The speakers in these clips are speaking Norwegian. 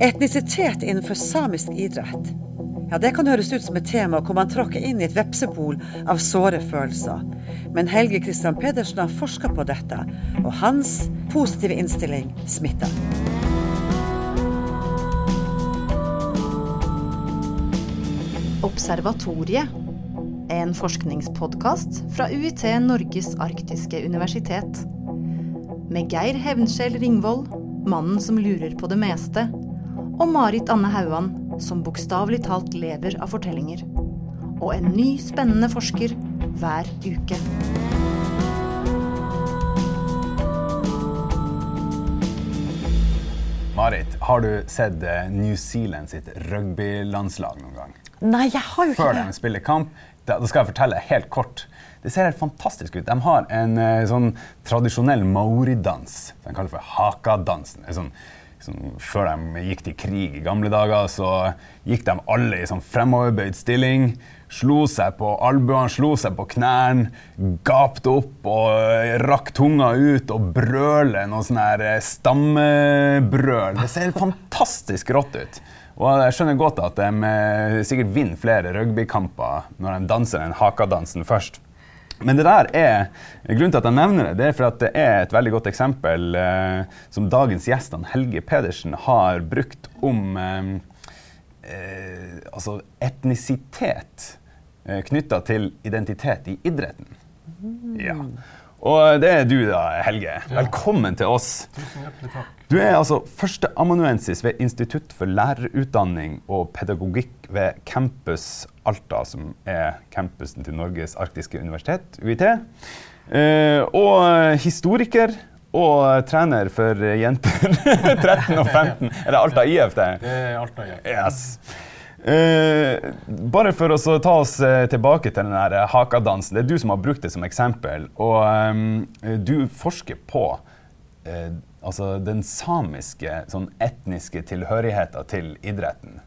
Etnisitet innenfor samisk idrett. Ja, Det kan høres ut som et tema hvor man tråkker inn i et vepsebol av såre følelser. Men Helge Kristian Pedersen har forska på dette, og hans positive innstilling smitter. Observatoriet. En forskningspodkast fra UiT Norges arktiske universitet. Med Geir Hevnskjell Ringvold, mannen som lurer på det meste, og Marit Anne Hauan, som bokstavelig talt lever av fortellinger. Og en ny, spennende forsker hver uke. Marit, har du sett eh, New Zealand sitt rugbylandslag noen gang? Nei, jeg har jo ikke Før de spiller kamp, da, skal jeg fortelle helt kort. Det ser helt fantastisk ut. De har en eh, sånn tradisjonell maoridans. som De kaller for hakadansen. Det er Sånn, sånn, før de gikk til krig i gamle dager, så gikk de alle i sånn fremoverbøyd stilling. Slo seg på albuene, slo seg på knærne, gapte opp og eh, rakk tunga ut og brølte noe sånn her eh, stammebrøl. Det ser fantastisk rått ut. Og jeg skjønner godt at de eh, sikkert vinner flere rugbykamper når de danser den hakadansen først. Men det der er, grunnen til at jeg nevner det, det er for at det er et veldig godt eksempel eh, som dagens gjest, Helge Pedersen, har brukt om eh, eh, altså etnisitet eh, knytta til identitet i idretten. Ja. Og det er du da, Helge. Velkommen til oss. Tusen hjertelig takk. Du er altså førsteamanuensis ved Institutt for lærerutdanning og pedagogikk ved Campus Alta, som er campusen til Norges arktiske universitet, UiT. Eh, og historiker og trener for jenter 13 og 15. Er det Alta IF, det? Det er Alta IF. Yes. Uh, bare for å ta oss uh, tilbake til den eh, hakadansen. Det er du som har brukt det som eksempel. Og um, du forsker på eh, altså den samiske sånn etniske tilhørigheten til idretten.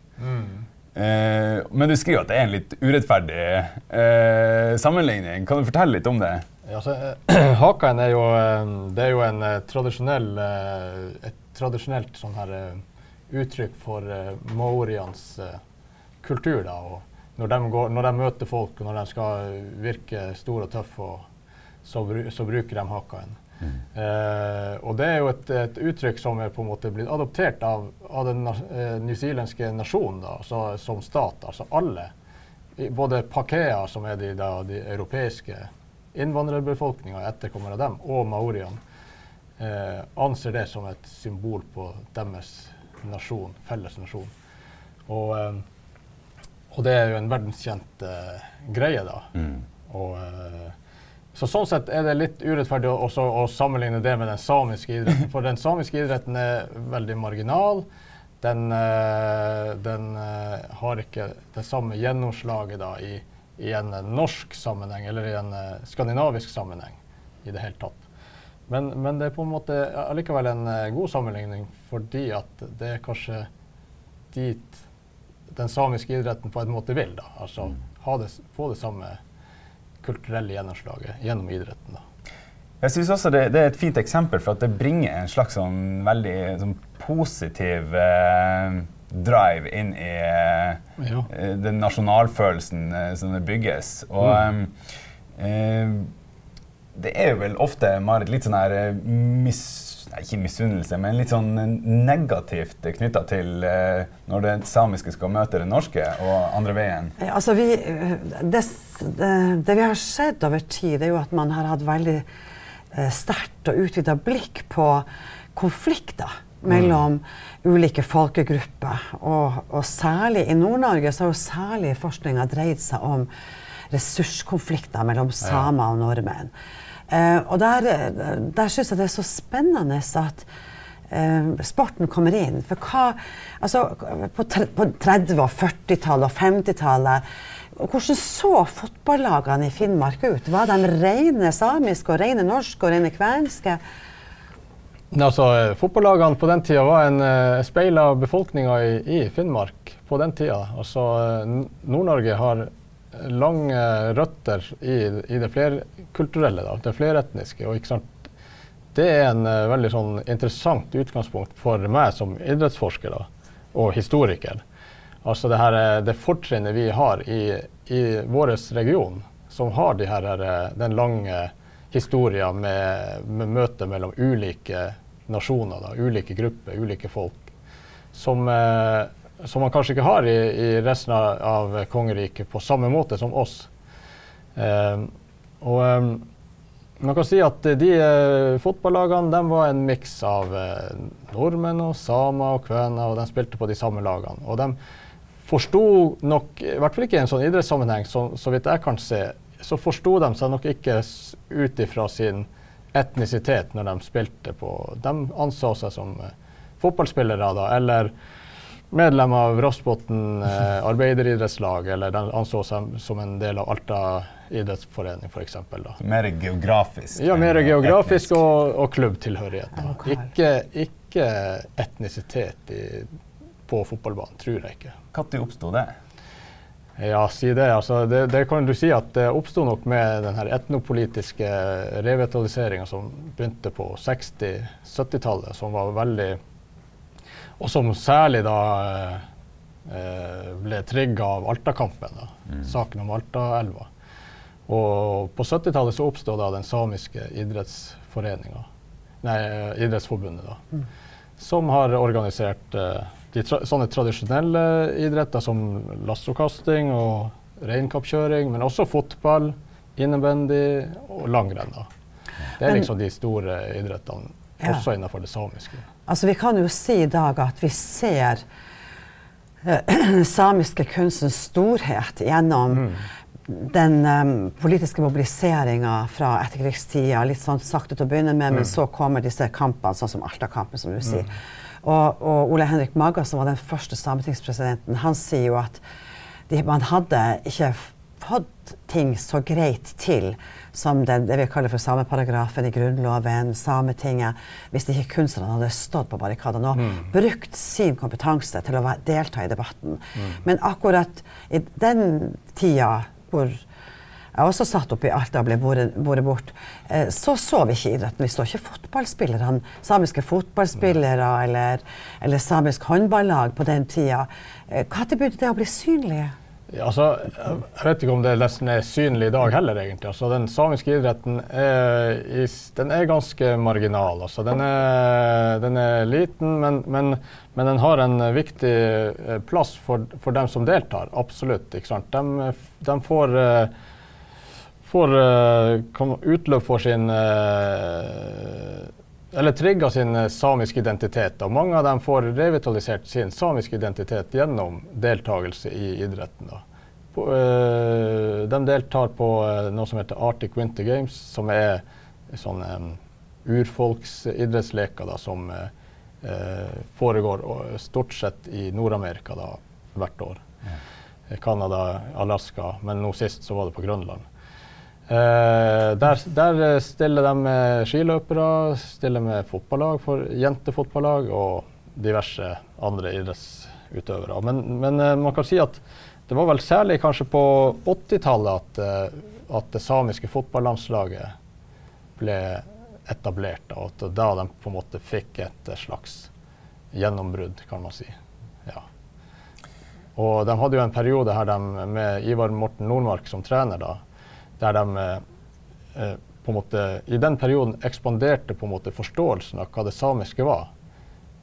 Eh, men du skriver at det er en litt urettferdig eh, sammenligning. Kan du fortelle litt om det? Ja, så, eh, Hakaen er jo, eh, det er jo en eh, tradisjonell, eh, et tradisjonelt sånn her, eh, uttrykk for eh, maorians eh, kultur. Da, når de, går, når de møter folk, og når de skal virke store og tøffe, så, så bruker de hakaen. Eh, og det er jo et, et uttrykk som er på en måte blitt adoptert av, av den eh, newzealandske nasjonen da, så, som stat. Altså alle, i- både pakea, som er de, da, de europeiske innvandrerbefolkninga, etterkommere av dem, og maoriene, eh, anser det som et symbol på deres nasjon, felles nasjon. Og, eh, og det er jo en verdenskjent eh, greie, da. Og, eh, så sånn sett er det litt urettferdig å, også, å sammenligne det med den samiske idretten. For den samiske idretten er veldig marginal. Den, eh, den eh, har ikke det samme gjennomslaget da, i, i en norsk sammenheng eller i en eh, skandinavisk sammenheng i det hele tatt. Men, men det er på en måte allikevel en god sammenligning fordi at det er kanskje dit den samiske idretten på en måte vil. Da. Altså ha det, få det samme kulturelle gjennomslaget gjennom idretten. Da. Jeg synes også det, det er et fint eksempel, for at det bringer en slags sånn veldig sånn positiv eh, drive inn i eh, Ja. eh, den nasjonalfølelsen eh, som det bygges. Og mm. eh, det er jo vel ofte, Marit, litt sånn her eh, mis, Ikke misunnelse, men litt sånn negativt knytta til eh, når det samiske skal møte det norske, og andre veien. Ja, Altså, vi, det, det, det vi har sett over tid, er jo at man har hatt veldig eh, sterkt og utvida blikk på konflikter mellom ulike folkegrupper. Og, og særlig i Nord-Norge så har jo særlig forskninga dreid seg om ressurskonflikter mellom samer og nordmenn. Eh, og der, eh, der syns jeg det er så spennende at eh, sporten kommer inn. For hva Altså, på, på 30- og 40-tallet og 50-tallet hvordan så fotballagene i Finnmark ut? Var de rene samiske og rene norske og rene kvenske? Altså, fotballagene på den tida var en uh, speil av befolkninga i, i Finnmark på den tida. Altså, Nord-Norge har lange røtter i, i det flerkulturelle, da, det fleretniske. Og, ikke sant? Det er en uh, veldig sånn, interessant utgangspunkt for meg som idrettsforsker. Da. og historiker. Altså det, eh, det fortrinnet vi har i, i vår region, som har de her, eh, den lange historien med, med møte mellom ulike nasjoner, da, ulike grupper, ulike folk, som, eh, som man kanskje ikke har i, i resten av, av kongeriket på samme måte som oss. Eh, og um, man kan si at de uh, fotballagene de var en miks av uh, nordmenn og samer og kvener, og de spilte på de samme lagene. Og de forsto nok, i hvert fall ikke i en sånn idrettssammenheng, så, så vidt jeg kan se, så forsto de seg nok ikke ut ifra sin etnisitet når de spilte på De anså seg som uh, fotballspillere, da, eller medlem av Rostbotn eh, arbeideridrettslag, eller den anså seg som en del av Alta idrettsforening, f.eks. Mer geografisk? Ja, mer geografisk og, og klubbtilhørighet. Ikke, ikke, etnisitet i, på fotballbanen, tror jeg ikke. Når oppsto det? Ja, si det. Altså, det, det, kan du si at det oppsto nok med den her etnopolitiske revitaliseringa som begynte på 60-70-tallet, som var veldig Og som særlig da eh, ble trigga av Alta-kampen, mm. saken om Altaelva. Og på 70-tallet så oppstod da den samiske idrettsforeninga, nei, idrettsforbundet, da, mm. som har organisert de tra sånne tradisjonelle idretter som lassokasting og reinkappkjøring, men også fotball, innebandy og langrenn. da. Det er liksom de store idrettene, ja. også innenfor det samiske. Altså Vi kan jo si i dag at vi ser uh, samiske kunstens storhet gjennom mm den um, politiske mobiliseringa fra etterkrigstida, litt sånn sakte til å begynne med, mm. men så kommer disse kampene, sånn som Alta-kampen, som du sier. Mm. Og, og, Ole Henrik Magga, som var den første sametingspresidenten, han sier jo at de, man hadde ikke fått ting så greit til som det, det vi kaller for sameparagrafen i Grunnloven, Sametinget, hvis ikke kunstnerne hadde stått på barrikadene og mm. brukt sin kompetanse til å delta i debatten. Mm. Men akkurat i den tida hvor jeg også satt oppi Alta og ble båret bort, eh, så så vi ikke idretten. Vi så ikke fotballspillere, samiske fotballspillere eller, eller samisk håndballag på den tida. Hva eh, begynte det å bli synlig? Altså, jeg vet ikke om det nesten er synlig i dag heller, egentlig. Altså, den samiske idretten er, den er ganske marginal. Altså, den, er, den er liten, men, men, men, den har en viktig eh, plass for, for dem som deltar. Absolutt. De, de, får, eh, får eh, utløp for sin eller trigga sin samiske identitet. Og mange av dem får revitalisert sin samiske identitet gjennom deltakelse i idretten. På, øh, de deltar på øh, noe som heter Arctic Winter Games, som er sånne um, urfolksidrettsleker som uh, foregår stort sett i Nord-Amerika hvert år. Canada, Alaska, men nå sist så var det på Grønland. Uh, der, der, stiller de med skiløpere, stiller med fotballag for jentefotballag og diverse andre idrettsutøvere. Men, men uh, man kan si at det var vel særlig kanskje på 80-tallet at, uh, at, det samiske fotballandslaget ble etablert. Og at da de på en måte fikk et slags gjennombrudd, kan man si. Ja. Og de hadde jo en periode her de, med Ivar Morten Nordmark som trener. da, der de eh, på en måte, i den perioden ekspanderte på en måte forståelsen av hva det samiske var.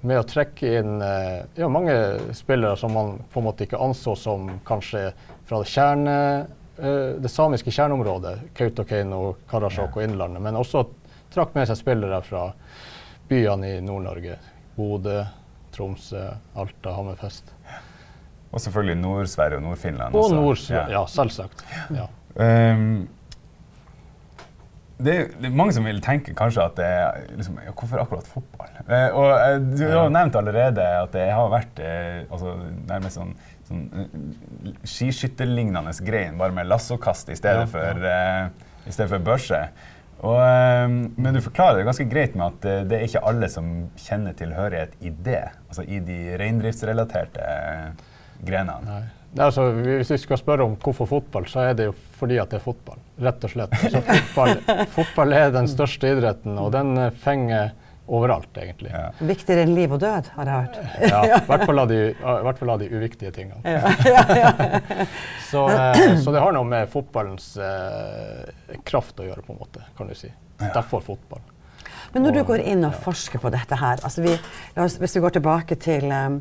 Med å trekke inn eh, ja, mange spillere som man på en måte ikke anså som kanskje fra det, kjerne, eh, det samiske kjerneområdet, Kautokeino, Karasjok og Innlandet, men også trakk med seg spillere fra byene i Nord-Norge. Bodø, Tromsø, Alta, Hammerfest. Og selvfølgelig Nord-Sverige og Nord-Finland. Og Nord-Sverige, ja. ja. selvsagt. Ja. Um, det, er, det, er, mange som vil tenke kanskje at det er liksom, ja, Hvorfor akkurat fotball? Uh, og uh, Du har jo nevnt allerede at det har vært uh, altså, nærmest sånn, sånn skiskytterlignende grein, bare med lassokast i stedet, ja, for, i stedet for børse. Og, men du forklarer det ganske greit med at det er ikke alle som kjenner tilhørighet i det, altså i de reindriftsrelaterte grenene. Nei. Altså, hvis vi skal spørre om hvorfor fotball, så er det jo fordi at det er fotball. Rett og slett. Altså, fotball, fotball, er den største idretten, og den fenger overalt, egentlig. Ja. Viktigere enn liv og død, har jeg hørt. Ja, I hvert fall av de, fall av de uviktige tingene. så, eh, så det har noe med fotballens eh, kraft å gjøre, på en måte, kan du si. Derfor fotball. Men når du går inn og forsker på dette her, altså vi, la oss, hvis vi går tilbake til um,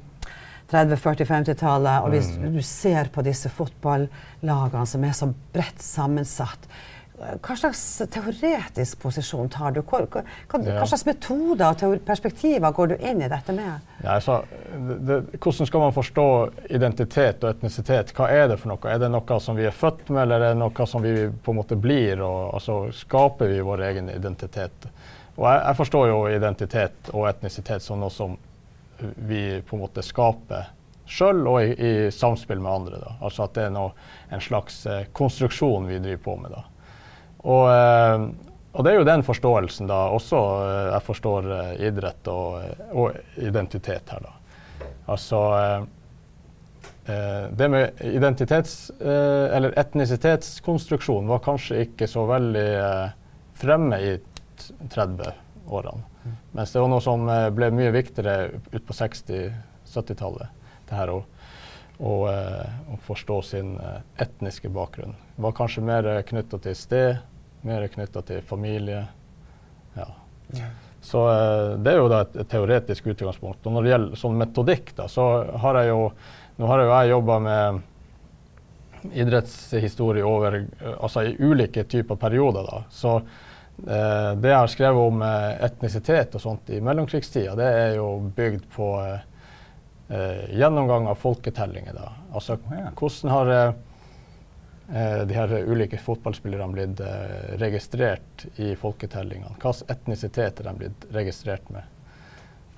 30-, 40-, 50-tallet, og hvis du ser på disse fotballagene som er så bredt sammensatt, hva slags teoretisk posisjon tar du? Hva, hva, hva, slags metoder og perspektiver går du inn i dette med? Ja, altså, det, det, hvordan skal man forstå identitet og etnisitet? Hva er det for noe? Er det noe som vi er født med, eller er det noe som vi på en måte blir? Og, altså, skaper vi vår egen identitet? Og jeg, jeg forstår jo identitet og etnisitet som noe som vi på en måte skaper sjøl og i, i samspill med andre. Da. Altså at det er noe, en slags eh, konstruksjon vi driver på med. Da. Og, eh, og det er jo den forståelsen da også eh, jeg forstår eh, idrett og, og identitet her, da. Altså eh, eh, Det med identitets- eller etnisitetskonstruksjon var kanskje ikke så veldig fremme i 30-årene. Mens det var noe som eh, ble mye viktigere ut på 60-70-tallet. Det her å, å, eh, å forstå sin eh, etniske bakgrunn. Det var kanskje mer knytta til sted, mer knytta til familie. Ja. Så det er jo da et, et teoretisk utgangspunkt. Og når det gjelder sånn metodikk, da, så har jeg jo Nå har jo jeg jobba med idrettshistorie over altså i ulike typer perioder. Da. Så det jeg har skrevet om eh, etnisitet og sånt i mellomkrigstida, det er jo bygd på eh, eh, gjennomgang av folketellinger. Da. Altså hvordan har eh, eh, de her ulike fotballspillerne blitt eh, registrert i folketellingene? Hvilken etnisitet er de blitt registrert med?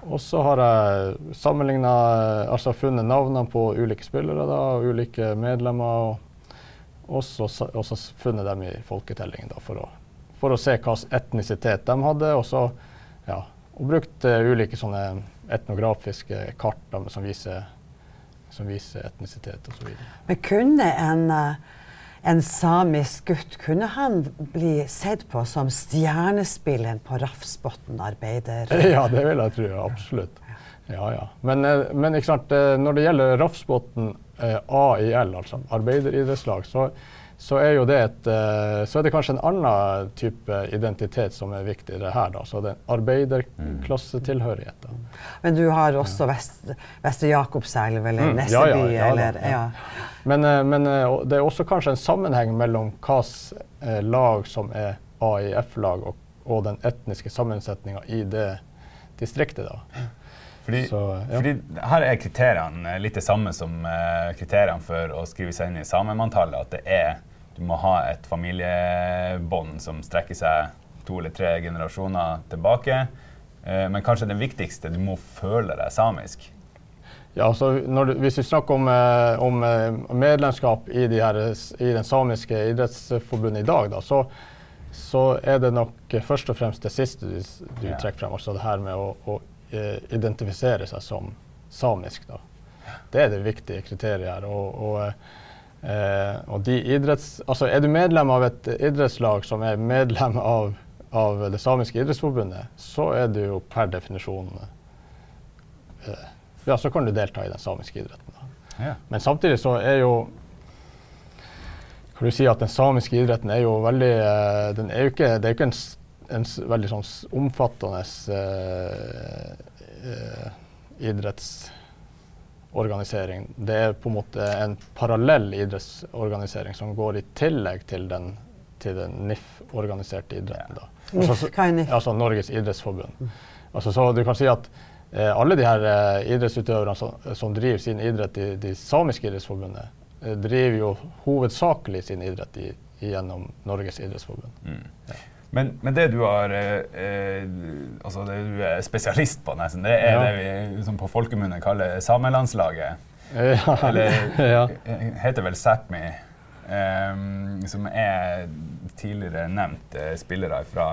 Og så har jeg sammenligna, altså funnet navnene på ulike spillere da, og ulike medlemmer. Og, så, og så funnet dem i folketellingen da, for, å, for å se hvilken etnisitet de hadde. Og så ja, og brukt eh, ulike sånne etnografiske kart da, som, viser, som viser etnisitet osv. Men kunne en, eh, en samisk gutt kunne han bli sett på som stjernespilleren på Rafsbotn arbeider? Ja, det vil jeg tro. Absolutt. Ja, ja. Men, eh, men når det gjelder Rafsbotn eh, AIL, altså arbeideridrettslag, så, så er et eh, Så er det kanskje en annen type identitet som er viktigere her, da. Så det er arbeiderklassetilhørighet. da. Men du har også Vest, Vestre Jakobselv eller Mm, Nesseby ja, ja, ja eller ja. Men, eh, men eh, det er også kanskje en sammenheng mellom hvilket lag som er AIF-lag, og, og den etniske sammensetninga i det distriktet. da. Fordi, Så, ja. fordi her er kriteriene eh, litt det samme som eh, kriteriene for å skrive seg inn i samemanntallet. At det er, du må ha et familiebånd som strekker seg to eller tre generasjoner tilbake. Eh, men kanskje det viktigste, du må føle deg samisk. Ja, altså du, hvis vi snakker om, om medlemskap i, de her, i den samiske idrettsforbundet i dag, da, så, så er det nok først og fremst det siste du, du trekker frem. Altså det her med å, å identifisere seg som samisk. Da. Det er det viktige kriteriet her. Og, og, eh, og idretts, altså er du medlem av et idrettslag som er medlem av, av det samiske idrettsforbundet, så er du jo per definisjon eh, ja, så kan du delta i den samiske idretten. Ja. Men samtidig så er jo kan du si at den samiske idretten er jo veldig eh, den er jo ikke, Det er jo ikke en, en veldig sånn omfattende eh, eh, idrettsorganisering. Det er på en måte en parallell idrettsorganisering som går i tillegg til den, til den NIF-organiserte idretten. Da. NIF, Altså, så- hva er NIF? Altså Norges idrettsforbund. Altså, så du kan si at eh, alle de her eh, idrettsutøverne som, som driver sin idrett i de samiske idrettsforbundet, eh, driver jo hovedsakelig sin idrett i, gjennom Norges idrettsforbund. Men, men det du har eh, eh, altså det du er spesialist på, nesten, det er Ja. det vi som på folkemunne kaller samelandslaget. Ja. Eller ja. eh, heter vel Sápmi, ehm, som er tidligere nevnt eh, spillere fra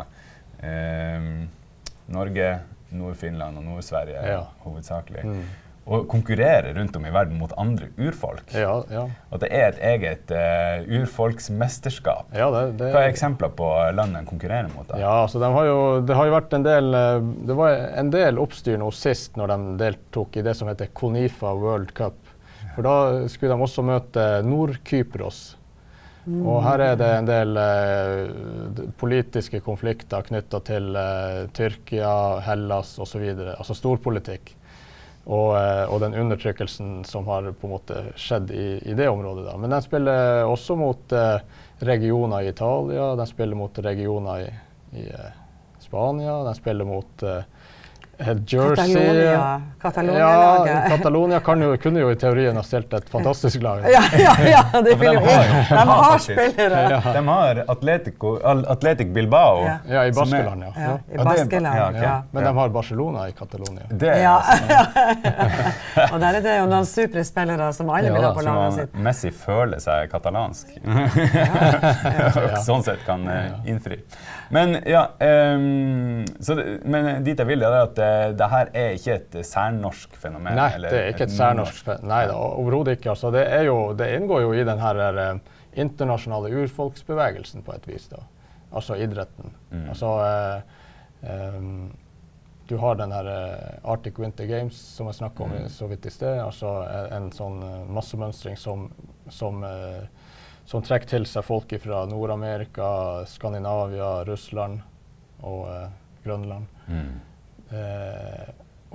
ehm, Norge, Nord-Finland og Nord-Sverige hovedsakelig. Mm. Og konkurrerer rundt om i verden mot andre urfolk. Ja, ja. At det er et eget uh, urfolksmesterskap. ja det, det, Hva er eksempler på land de konkurrerer mot? da? Ja, altså de har jo, det har jo vært en del eh, Det var en del oppstyr nå sist når de deltok i det som heter Konifa World Cup. For da skulle de også møte Nord-Kypros. Og her er det en del uh, politiske konflikter knytta til uh, Tyrkia, Hellas osv. Altså storpolitikk. Og, eh, og den undertrykkelsen som har på en måte skjedd i, i det området. Da. Men de spiller også mot eh, regioner i Italia, de spiller mot regioner i, i eh, Spania, de spiller mot Jersey. Catalonia- Catalonia-laget. Ja, Catalonia jo, kunne jo i teorien ha stilt et fantastisk lag. Ja, ja, ja, det vil de har jo- De de har spillere. Ja. De har Atletico, Atletic Bilbao. Ja. Ja, i Baskeland, ja. Ja. I Ja, Baskeland. ja, okay. Ja. Men de har Barcelona i Catalonia. Det er Ja. Og der er det jo noen supre spillere som alle Ja, vil ha på laget sitt. Messi føler seg katalansk. Sånn sett kan eh, innfri. Men ja, um, så men dit jeg vil, er at eh, det her er ikke et eh, særnorsk fenomen? Nei, det er ikke et særnorsk fenomen. Nei da, overhodet ikke. Altså, det, jo, det inngår jo i den her uh, internasjonale urfolksbevegelsen på et vis. da. Altså idretten. Mm. Altså uh, um, Du har den her eh, Arctic Winter Games som jeg snakka om i- så vidt i sted. Altså en, en sånn eh, massemønstring som, som, eh, som trekker til seg folk fra Nord-Amerika, Skandinavia, Russland og eh, Grønland. Mm. Eh,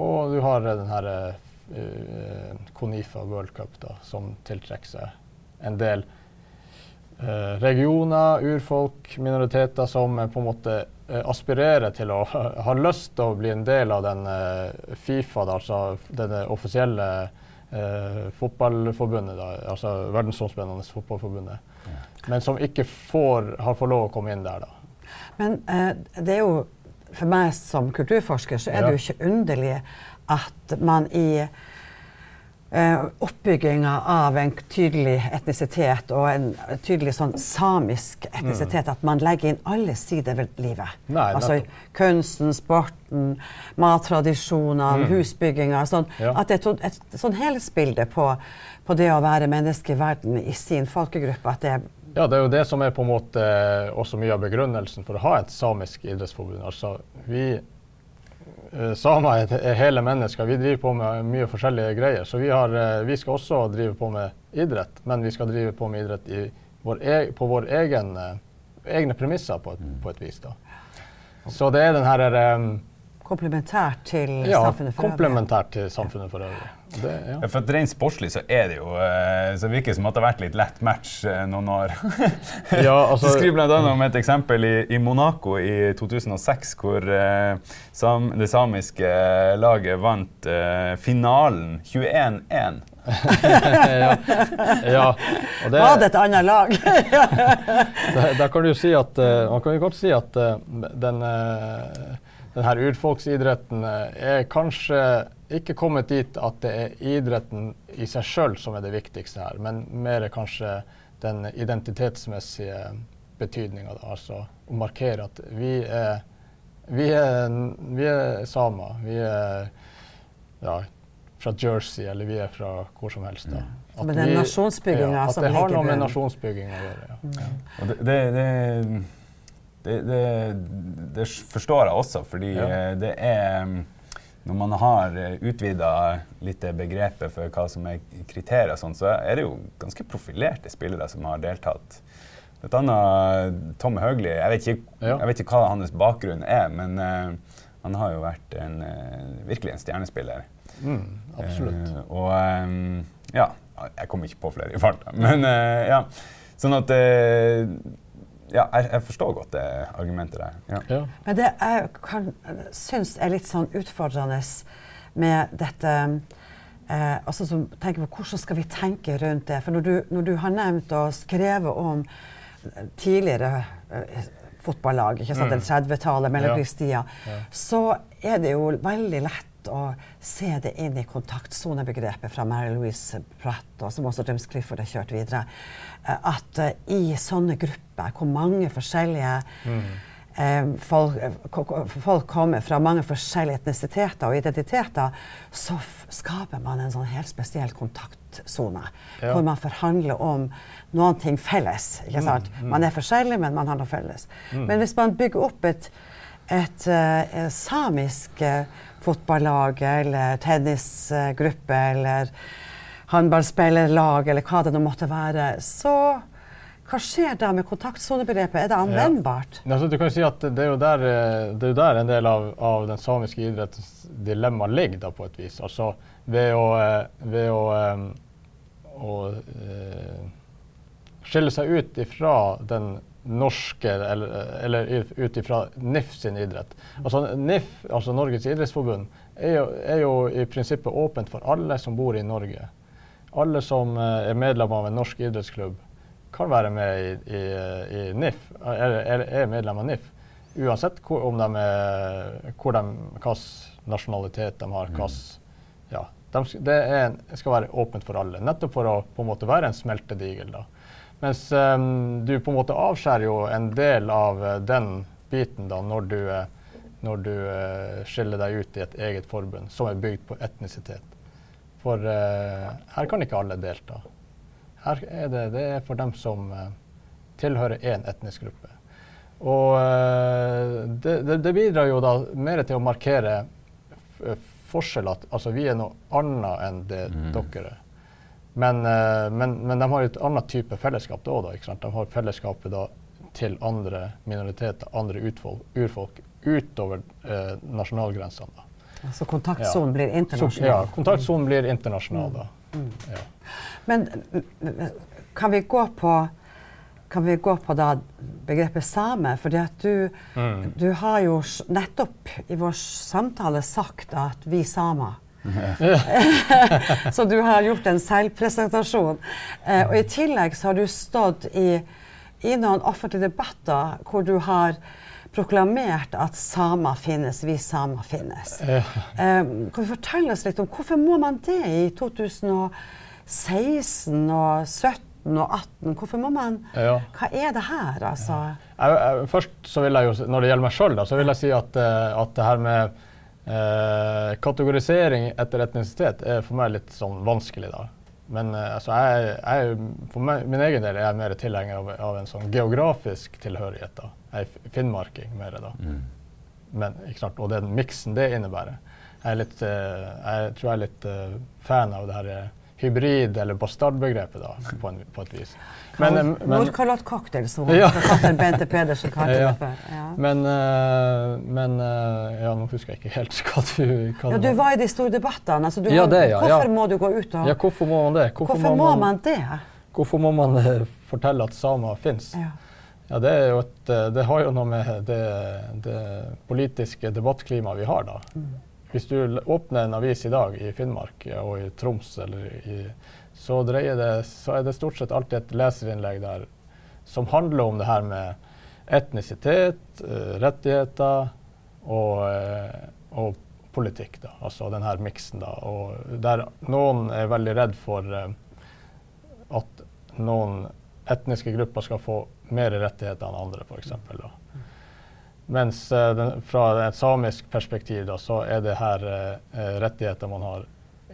og du har eh, den her eh, Conifa World Cup, da, som tiltrekker seg en del eh, regioner, urfolk, minoriteter som eh, på en måte eh, aspirerer til å ha lyst til å bli en del av den eh, Fifa, da, altså det offisielle eh, fotballforbundet, da, altså verdensomspennende fotballforbundet, men som ikke får, har fått lov å komme inn der. da. Men eh, det er jo for meg som kulturforsker så er det jo ikke underlig at man i eh, oppbygginga av en tydelig etnisitet og en tydelig sånn samisk etnisitet, at man legger inn alle sider ved livet. Altså kunsten, sporten, mattradisjonene, husbygginga. Sånn. At det er et, sånn helhetsbilde på, på det å være menneske i verden i sin folkegruppe. At det er Ja, det er jo det som er på en måte også mye av begrunnelsen for å ha et samisk idrettsforbund. Altså, vi eh, samer er, hele mennesker. Vi driver på med mye forskjellige greier. Så vi, har, eh, vi skal også drive på med idrett, men vi skal drive på med idrett i vår e på våre eh, egne premisser på et, på et vis. Da. Så det er den her um, komplementært til ja, samfunnet for øvrig. komplementært til samfunnet for øvrig. Det, ja. Ja, for at Rent sportslig så er det jo eh, så virker det som at det har vært litt lett match eh, noen år. Ja, altså- du skriver bl.a. om et eksempel i, i Monaco i 2006, hvor uh, sam, det samiske laget vant uh, finalen 21-1. ja, ja. Og det, Var det et annet lag? da, da, kan du si at, uh, man kan jo godt si at den, uh, den her urfolksidretten er kanskje ikke kommet dit at det er idretten i seg sjøl som er det viktigste her, men mer kanskje den identitetsmessige betydninga. Altså å markere at vi er, vi er, vi er samer. Vi er ja, fra Jersey, eller vi er fra hvor som helst. Da. At, men den vi- nasjonsbygginga ja, som At det har noe med nasjonsbygging å gjøre. Ja. Og det, det, det, det, det, det forstår jeg også, fordi Ja. eh, det er mm, Når man har utvida litt begrepet for hva som er kriterier, sånn, så er det jo ganske profilerte spillere som har deltatt. Et annet Tom Høgli. Jeg vet ikke, jeg vet ikke hva hans bakgrunn er, men uh, han har jo vært en, uh, virkelig en stjernespiller. Mm, absolutt. Uh, og um, ja, jeg kommer ikke på flere i farta, men eh, ja. Sånn at eh, Ja, jeg, jeg forstår godt det argumentet der. Ja. Ja. Men det jeg kan, syns er litt sånn utfordrende med dette eh, altså som tenker på Hvordan skal vi tenke rundt det? For når du, når du har nevnt og skrevet om tidligere eh, fotballag, ikke sant, eller 30-tallet, mellomkrigstida, Ja. så er det jo veldig lett å se det inn i kontaktsonebegrepet fra Mary Louise Pratt, og som også James Clifford har kjørt videre. eh, At eh, i sånne grupper hvor mange forskjellige folk, eh, ko- folk kommer fra mange forskjellige etnisiteter og identiteter, så skaper man en sånn helt spesiell kontaktsone. Ja. Hvor man forhandler om noen ting felles. ikke sant? Man er forskjellig, men man har noe felles. Men hvis man bygger opp et, et, eh, samisk eh, fotballag eller tennisgruppe eller håndballspillerlag eller hva det nå måtte være, så hva skjer da med kontaktsonebegrepet? Er det anvendbart? Altså, du kan jo si at det er jo der, eh, det er jo der en del av, av den samiske idrettens dilemma ligger, da, på et vis. Altså ved å, eh, ved å, å, å eh, skille seg ut ifra den norske, eller, eller ut ifra NIF sin idrett. Altså NIF, altså Norges idrettsforbund, er jo, er jo i prinsippet åpent for alle som bor i Norge. Alle som eh, er medlem av en norsk idrettsklubb, kan være med i, i, i NIF, er, er medlem av NIF. Uansett hvor, om de er, hvor de, hvilken nasjonalitet de har. hvilken- ja, de, det er, skal være åpent for alle, nettopp for å på en måte være en smeltedigel. da. Mens um, du på en måte avskjærer jo en del av uh, den biten da, når du, uh, når du uh, skiller deg ut i et eget forbund som er bygd på etnisitet. For her kan ikke alle delta. Her er det, det er for dem som tilhører én etnisk gruppe. Og det, det, det bidrar jo da mer til å markere f- forskjell at altså, vi er noe annet enn det dere er. Men, eh, men, men de har et annet type fellesskap da òg. Ikke sant? De har fellesskapet da til andre minoriteter, andre utfolk, urfolk, utover eh, nasjonalgrensene. da. Så kontaktsonen blir Så, internasjonal. ja, kontaktsonen blir internasjonal da. Ja. Men mm, kan vi gå på kan vi gå på begrepet same? Fordi at du, Mm. du har jo nettopp i vår samtale sagt at vi samer. så du har gjort en selvpresentasjon. Eh, og i tillegg så har du stått i, i noen offentlige debatter hvor du har proklamert at samer finnes, vi samer finnes. Ja. Eh, kan du fortelle oss litt om hvorfor må man det i 2016 og 2017 og 2018? Hvorfor må man Ja. Hva er det her, altså? Jeg, jeg, først så vil jeg jo, når det gjelder meg sjøl, så vil jeg si at, eh, at det her med eh, kategorisering etter etnisitet er for meg litt sånn vanskelig. da. Men eh, altså, jeg, jeg, for meg, min egen del er jeg mer tilhenger av, av en sånn geografisk tilhørighet. da. Jeg er finnmarking mer da. Men, ikke sant? Og den miksen det innebærer. Jeg, er litt, eh, jeg tror jeg er litt fan av det her hybrid- eller bastardbegrepet, da, på, en, på et vis. Men, eh, men, Nordkalott cocktail, som Ja. forfatteren Bente Pedersen kalte Ja. det før. Ja. Men, eh, men eh, Ja, nå husker jeg ikke helt hva du hva Ja, du var. i de store debattene. Altså, Ja, det, ja, hvorfor må du gå ut og Ja, hvorfor må man det? Hvorfor må man det? hvorfor må man fortelle at samer fins? Ja. Ja, det, er jo et, det har jo noe med det, det politiske debattklimaet vi har, da. Mm. Hvis du åpner en avis i dag i Finnmark og i Troms, i, så, det, så er det stort sett alltid et leserinnlegg der som handler om det her med etnisitet, eh, rettigheter og, eh, og politikk. Da. Altså den her miksen. Da. Og der noen er veldig redd for eh, at noen etniske grupper skal få mer rettigheter enn andre, f.eks. Mens eh, den, fra et samisk perspektiv da, så er det her eh, eh, rettigheter man har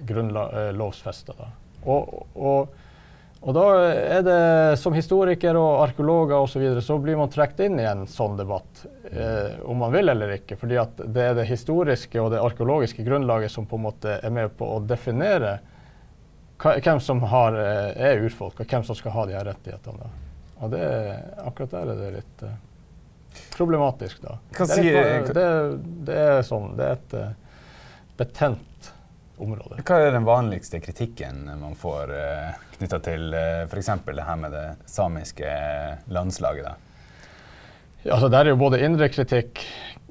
grunnlovfesta. Og, og, og da er det som historiker og arkeologer osv. Så, så blir man trukket inn i en sånn debatt, eh, om man vil eller ikke. fordi det er det historiske og det arkeologiske grunnlaget som på en måte er med på å definere hvem som har, er urfolk, og hvem som skal ha de her rettighetene. Og det, akkurat der er det litt eh, problematisk, da. Hva det, er litt, det, det er sånn, det er et eh, betent område. Hva er den vanligste kritikken man får uh, knytta til uh, f.eks. det her med det samiske landslaget? da? Ja, altså, det er jo både indre kritikk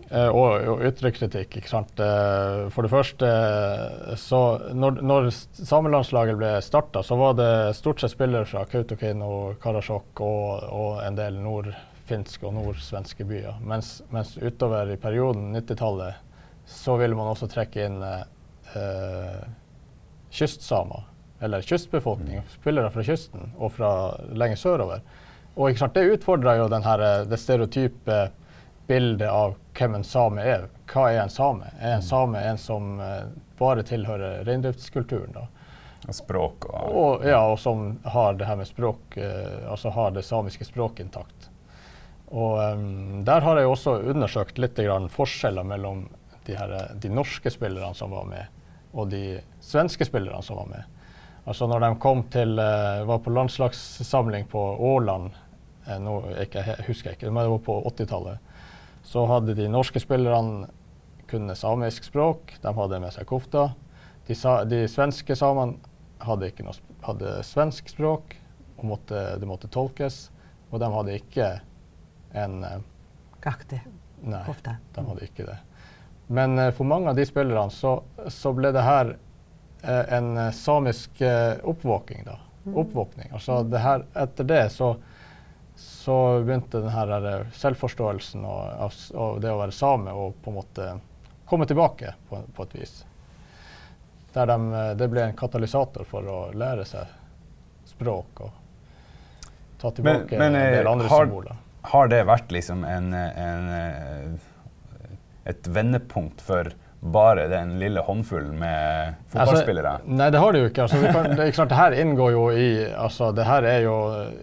eh, og, og ytre kritikk. ikke sant? Eh, for det første, eh, så når, når samelandslaget ble starta, så var det stort sett spillere fra Kautokeino, Karasjok og, og en del nordfinske og nordsvenske byer. Mens, mens utover i perioden 90-tallet så ville man også trekke inn eh, eh, kystsamer, eller kystbefolkning, spillere fra kysten og fra lenger sørover. Og sant, det utfordrer jo den her, eh, det stereotype bildet av hvem en same er. Hva er en same? Er en same en som eh, bare tilhører reindriftskulturen? da? Språk og, Og, ja, og som har det her med språk, eh, altså har det samiske språket intakt. Og um, der har jeg også undersøkt litt forskjeller mellom de, her, de norske spillerne som var med, og de svenske spillerne som var med. Altså når de kom til, uh, var på landslagssamling på Åland, eh, nå ikke, husker jeg ikke, men det var på 80-tallet, så hadde de norske spillerne kunne samisk språk, de hadde med seg kofta. De, sa, de svenske samene hadde hadde svensk språk, og måtte, det måtte tolkes. Og de hadde ikke en eh, Gakti. Nei, Kofte. de hadde ikke det. Men eh, for mange av de spillerne så, så ble det her eh, en eh, samisk eh, oppvåkning, da. Oppvåkning. Altså det her, etter det så, så begynte den her eh, selvforståelsen og, og det å være same å på en måte komme tilbake på, på et vis. Der de, eh, det ble en katalysator for å lære seg språk og ta tilbake men, en eh, del andre har- symboler. Har det vært liksom en, en, eh, et vendepunkt for bare den lille håndfullen med fotballspillere? Altså, nei, det har det jo ikke. Altså, det, kan, det, ikke klart, det her inngår jo i altså, det her er jo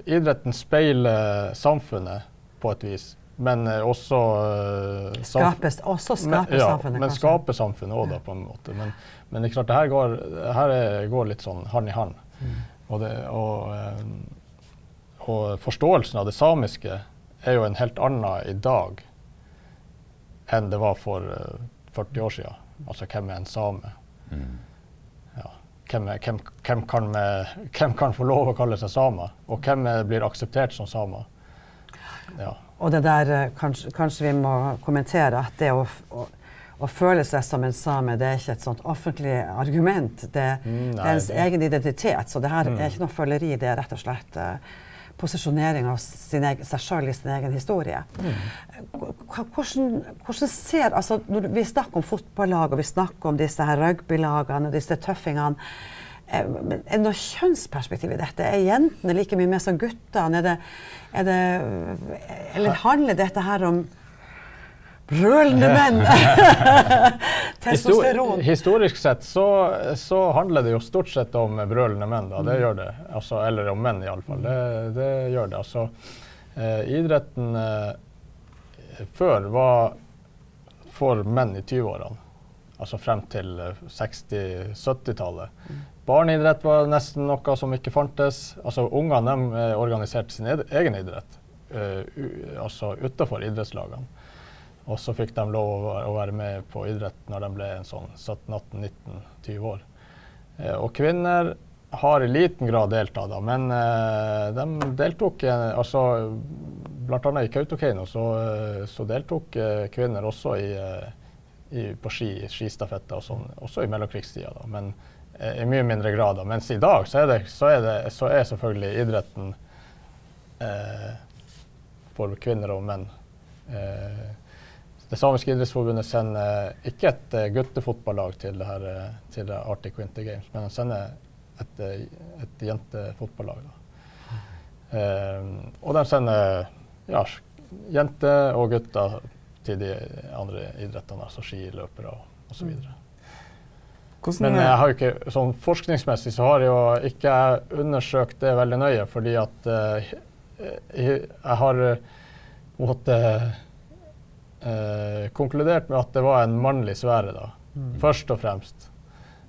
Idretten speiler samfunnet på et vis, men eh, også uh, samf- Skapes, også men, skaper ja, samfunnet, men skaper samfunnet òg, på en måte. Men, men det er klart, det her går, det her er, går litt sånn hand i hand. Mm. Og, det, og, eh, og forståelsen av det samiske er jo en helt annen i dag enn det var for eh, 40 år siden. Altså hvem er en same? Mm. Ja. Hvem, er, hvem, hvem, kan med, hvem kan få lov å kalle seg samer? Og hvem er, blir akseptert som samer? Ja. Og det der, eh, kanskje, kanskje vi må kommentere at det å, å, å føle seg som en same, det er ikke et sånt offentlig argument. Det, Mm, det er ens det- egen identitet. Så det her Mm. er ikke noe føleri, det er rett og slett eh, posisjonering av sin egen, seg sjøl i sin egen historie. Hvordan, hvordan ser altså, når Vi snakker om fotballag og vi snakker om disse her rugbylagene og disse tøffingene. Eh, Er det noe kjønnsperspektiv i dette? Er jentene like mye med som guttene? Er det, er det, eller handler dette her om brølende menn? Testosteron. historisk sett så, så handler det jo stort sett om brølende menn. Da. Det gjør det. Altså, eller om menn, iallfall. Det, det gjør det. Altså, eh, idretten eh, før var for menn i 20-årene. Altså frem til eh, 60-70-tallet. Barneidrett var nesten noe som ikke fantes. Altså Ungene eh, organiserte sin ed- egen idrett, eh, altså utafor idrettslagene. Og så fikk de lov å være- med på idrett når de ble en sånn 17-18-19-20 år. Eh, og kvinner har i liten grad deltatt, da, men eh, de deltok eh, altså Bl.a. i Kautokeino så, eh, så deltok eh, kvinner også i, i, på ski, skistafetter og sånn, også i mellomkrigstida. Da, men eh, i mye mindre grad. Da. Mens i dag så er, det, så er, det, så er selvfølgelig idretten for kvinner og menn. Det samiske idrettsforbundet sender ikke et eh, guttefotballag til det her, eh, til Arctic Winter Games, men de sender et, eh, et jentefotballag. Eh, og de sender ja, jenter og gutter til de andre idrettene, altså skiløpere osv. Hvordan, Men jeg har jo ikke, sånn forskningsmessig så har jeg jo ikke undersøkt det veldig nøye, fordi at uh, jeg, har måttet måte eh, konkludert med at det var en mannlig sfære, da. Først og fremst.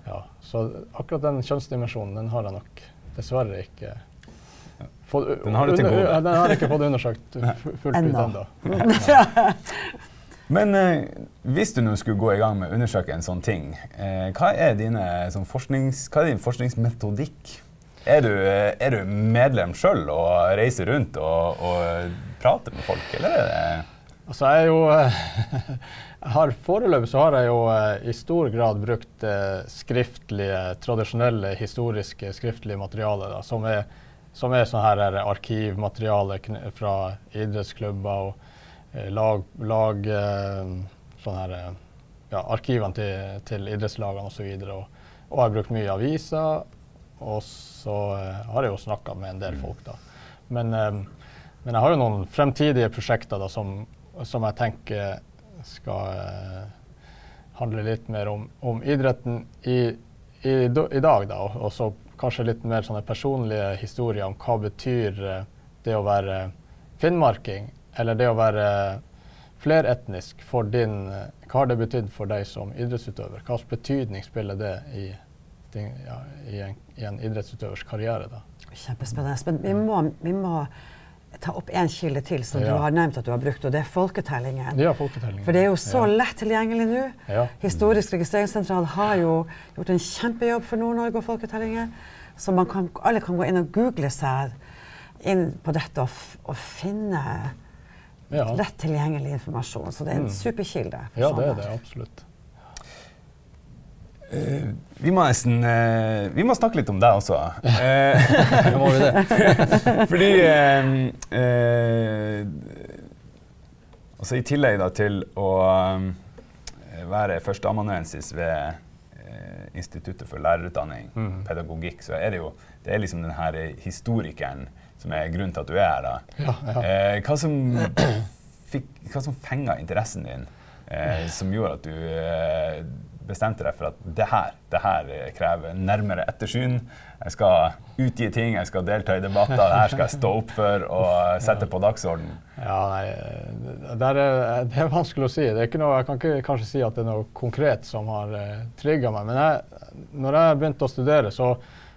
Ja, så akkurat den kjønnsdimensjonen, den har jeg nok dessverre ikke fått Den har du til gode. Den har jeg ikke fått undersøkt fullt ut Ennå. ennå. Men eh, hvis du nå skulle gå i gang med å undersøke en sånn ting, eh, hva, er dine, sånn forsknings, hva er din forskningsmetodikk? Er du, eh, er du medlem sjøl og reiser rundt og, og prater med folk, eller er det Altså, jeg jo eh, jeg har Foreløpig så har jeg jo eh, i stor grad brukt eh, skriftlige, tradisjonelle, historiske skriftlige materiale, da, som er, som er sånn her arkivmateriale fra idrettsklubber og lag, lag sånn her, ja, arkivene til, til idrettslagene osv. Og, og, og har brukt mye aviser. Og så har jeg jo snakka med en del folk, da. Men, men jeg har jo noen fremtidige prosjekter da, som som jeg tenker skal eh, handle litt mer om, om idretten i, i, i dag, da. Og, så kanskje litt mer sånne personlige historier om hva betyr eh, det å være finnmarking, eller det å være fleretnisk for din eh, Hva har det betydd for deg som idrettsutøver? Hva slags betydning spiller det i, ja, i, en, i en idrettsutøvers karriere? da? Kjempespennende. Men vi må, vi må ta opp en kilde til som Ja. du har nevnt at du har brukt, og det er folketellingen. Ja, folketellingen. For det er jo så Ja. lett tilgjengelig nå. Ja. Historisk registreringssentral har jo gjort en kjempejobb for Nord-Norge og folketellingen. Så man kan, alle kan gå inn og google seg inn på dette og, og finne Ja. lett tilgjengelig informasjon. Så det er en Mm. superkilde. ja, det er det absolutt. Eh, vi må nesten eh, Vi må snakke litt om deg også. Må vi det. fordi eh, eh, altså I tillegg da til å være førsteamanuensis ved Instituttet for lærerutdanning, mm. pedagogikk, så er det jo det er liksom den her historikeren som er grunnen til at du er her. da. Ja, ja. Eh, hva som, fikk, hva som fenga interessen din, eh, som gjorde at du eh, bestemte deg for at det her, det her eh, krever nærmere ettersyn. Jeg skal utgi ting, jeg skal delta i debatter, det her skal jeg stå opp for og sette på dagsordenen. Ja, nei, det, er, det er vanskelig å si. Det er ikke noe, jeg kan ikke kanskje si at det er noe konkret som har uh, trigga meg. Men jeg, når jeg begynte å studere, så,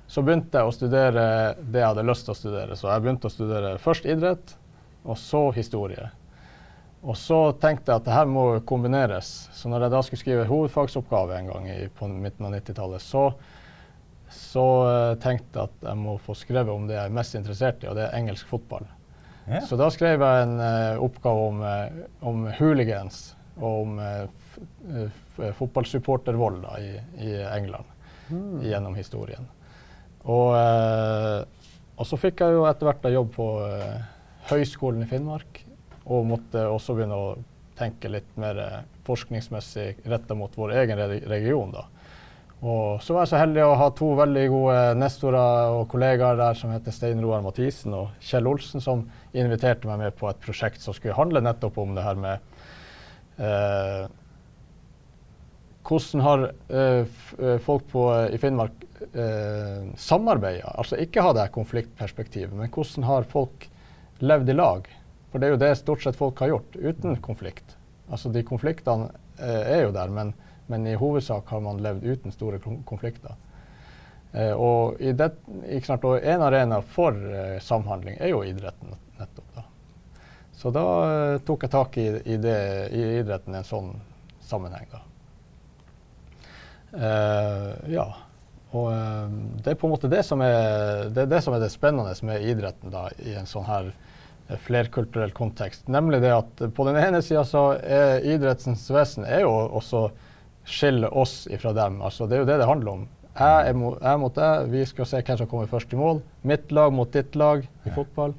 så begynte jeg å studere det jeg hadde lyst til å studere. Så jeg begynte å studere først idrett, og så historie. Og så tenkte jeg at det her må kombineres. Så når jeg da skulle skrive hovedfagsoppgave en gang i, på midten av 90-tallet, så, så uh, tenkte jeg at jeg må få skrevet om det jeg er mest interessert i, og det er engelsk fotball. Ja. Så da skrev jeg en uh, oppgave om, uh, om hooligans og om fotballsupportervold i, i England gjennom historien. Og, og så fikk jeg jo etter hvert jobb på Høgskolen i Finnmark, og måtte også begynne å tenke litt mer eh, forskningsmessig retta mot vår egen region. da. Og så var jeg så heldig å ha to veldig gode nestorer og kollegaer der som heter Stein Roar Mathisen og Kjell Olsen, som inviterte meg med på et prosjekt som skulle handle nettopp om det her med eh, hvordan har eh, eh, folk på, i Finnmark eh, samarbeida? Altså ikke ha det konfliktperspektivet, men hvordan har folk levd i lag? For det er jo det stort sett folk har gjort, uten konflikt. Altså de konfliktene eh, er jo der, men, men i hovedsak har man levd uten store konflikter. Eh, og, det, sant, og en arena for eh, samhandling er jo idretten nettopp. da. Så da eh, tok jeg tak i, i, det, i idretten i en sånn sammenheng. da. Eh, ja. Og eh, det er på en måte det som er det, er det som er det spennende med idretten da, i en sånn her flerkulturell kontekst. Nemlig det at på den ene sida så er idrettens vesen er jo også skille oss ifra dem. Altså, det er jo det det handler om. Jeg er, mot, jeg mot deg, vi skal se hvem som kommer først i mål. Mitt lag mot ditt lag i fotball.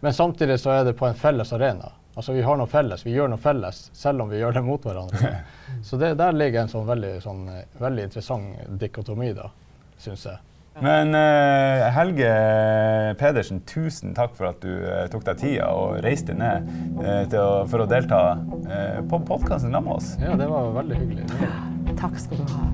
Men samtidig så er det på en felles arena. Altså Vi har noe felles, vi gjør noe felles, selv om vi gjør det mot hverandre. Så det, der ligger en sånn veldig, sånn, eh, veldig interessant dikotomi, da, syns jeg. Men uh, Helge Pedersen, tusen takk for at du uh, tok deg tida og reiste ned uh, til å, for å delta på podkasten sammen med oss. Ja, det var veldig hyggelig. Ja. Takk skal du ha.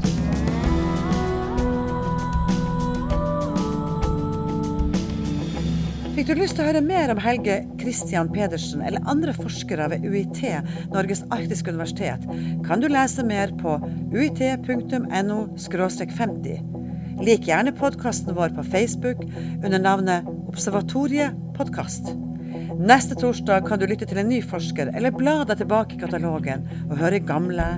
Fikk du lyst til å høre mer om Helge Christian Pedersen eller andre forskere ved UiT, Norges arktiske universitet, kan du lese mer på uit.no 50. Lik gjerne podkasten vår på Facebook under navnet Observatoriet podkast. Neste torsdag kan du lytte til en ny forsker eller bla deg tilbake i katalogen og høre gamle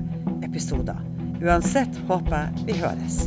episoder. Uansett håper jeg vi høres.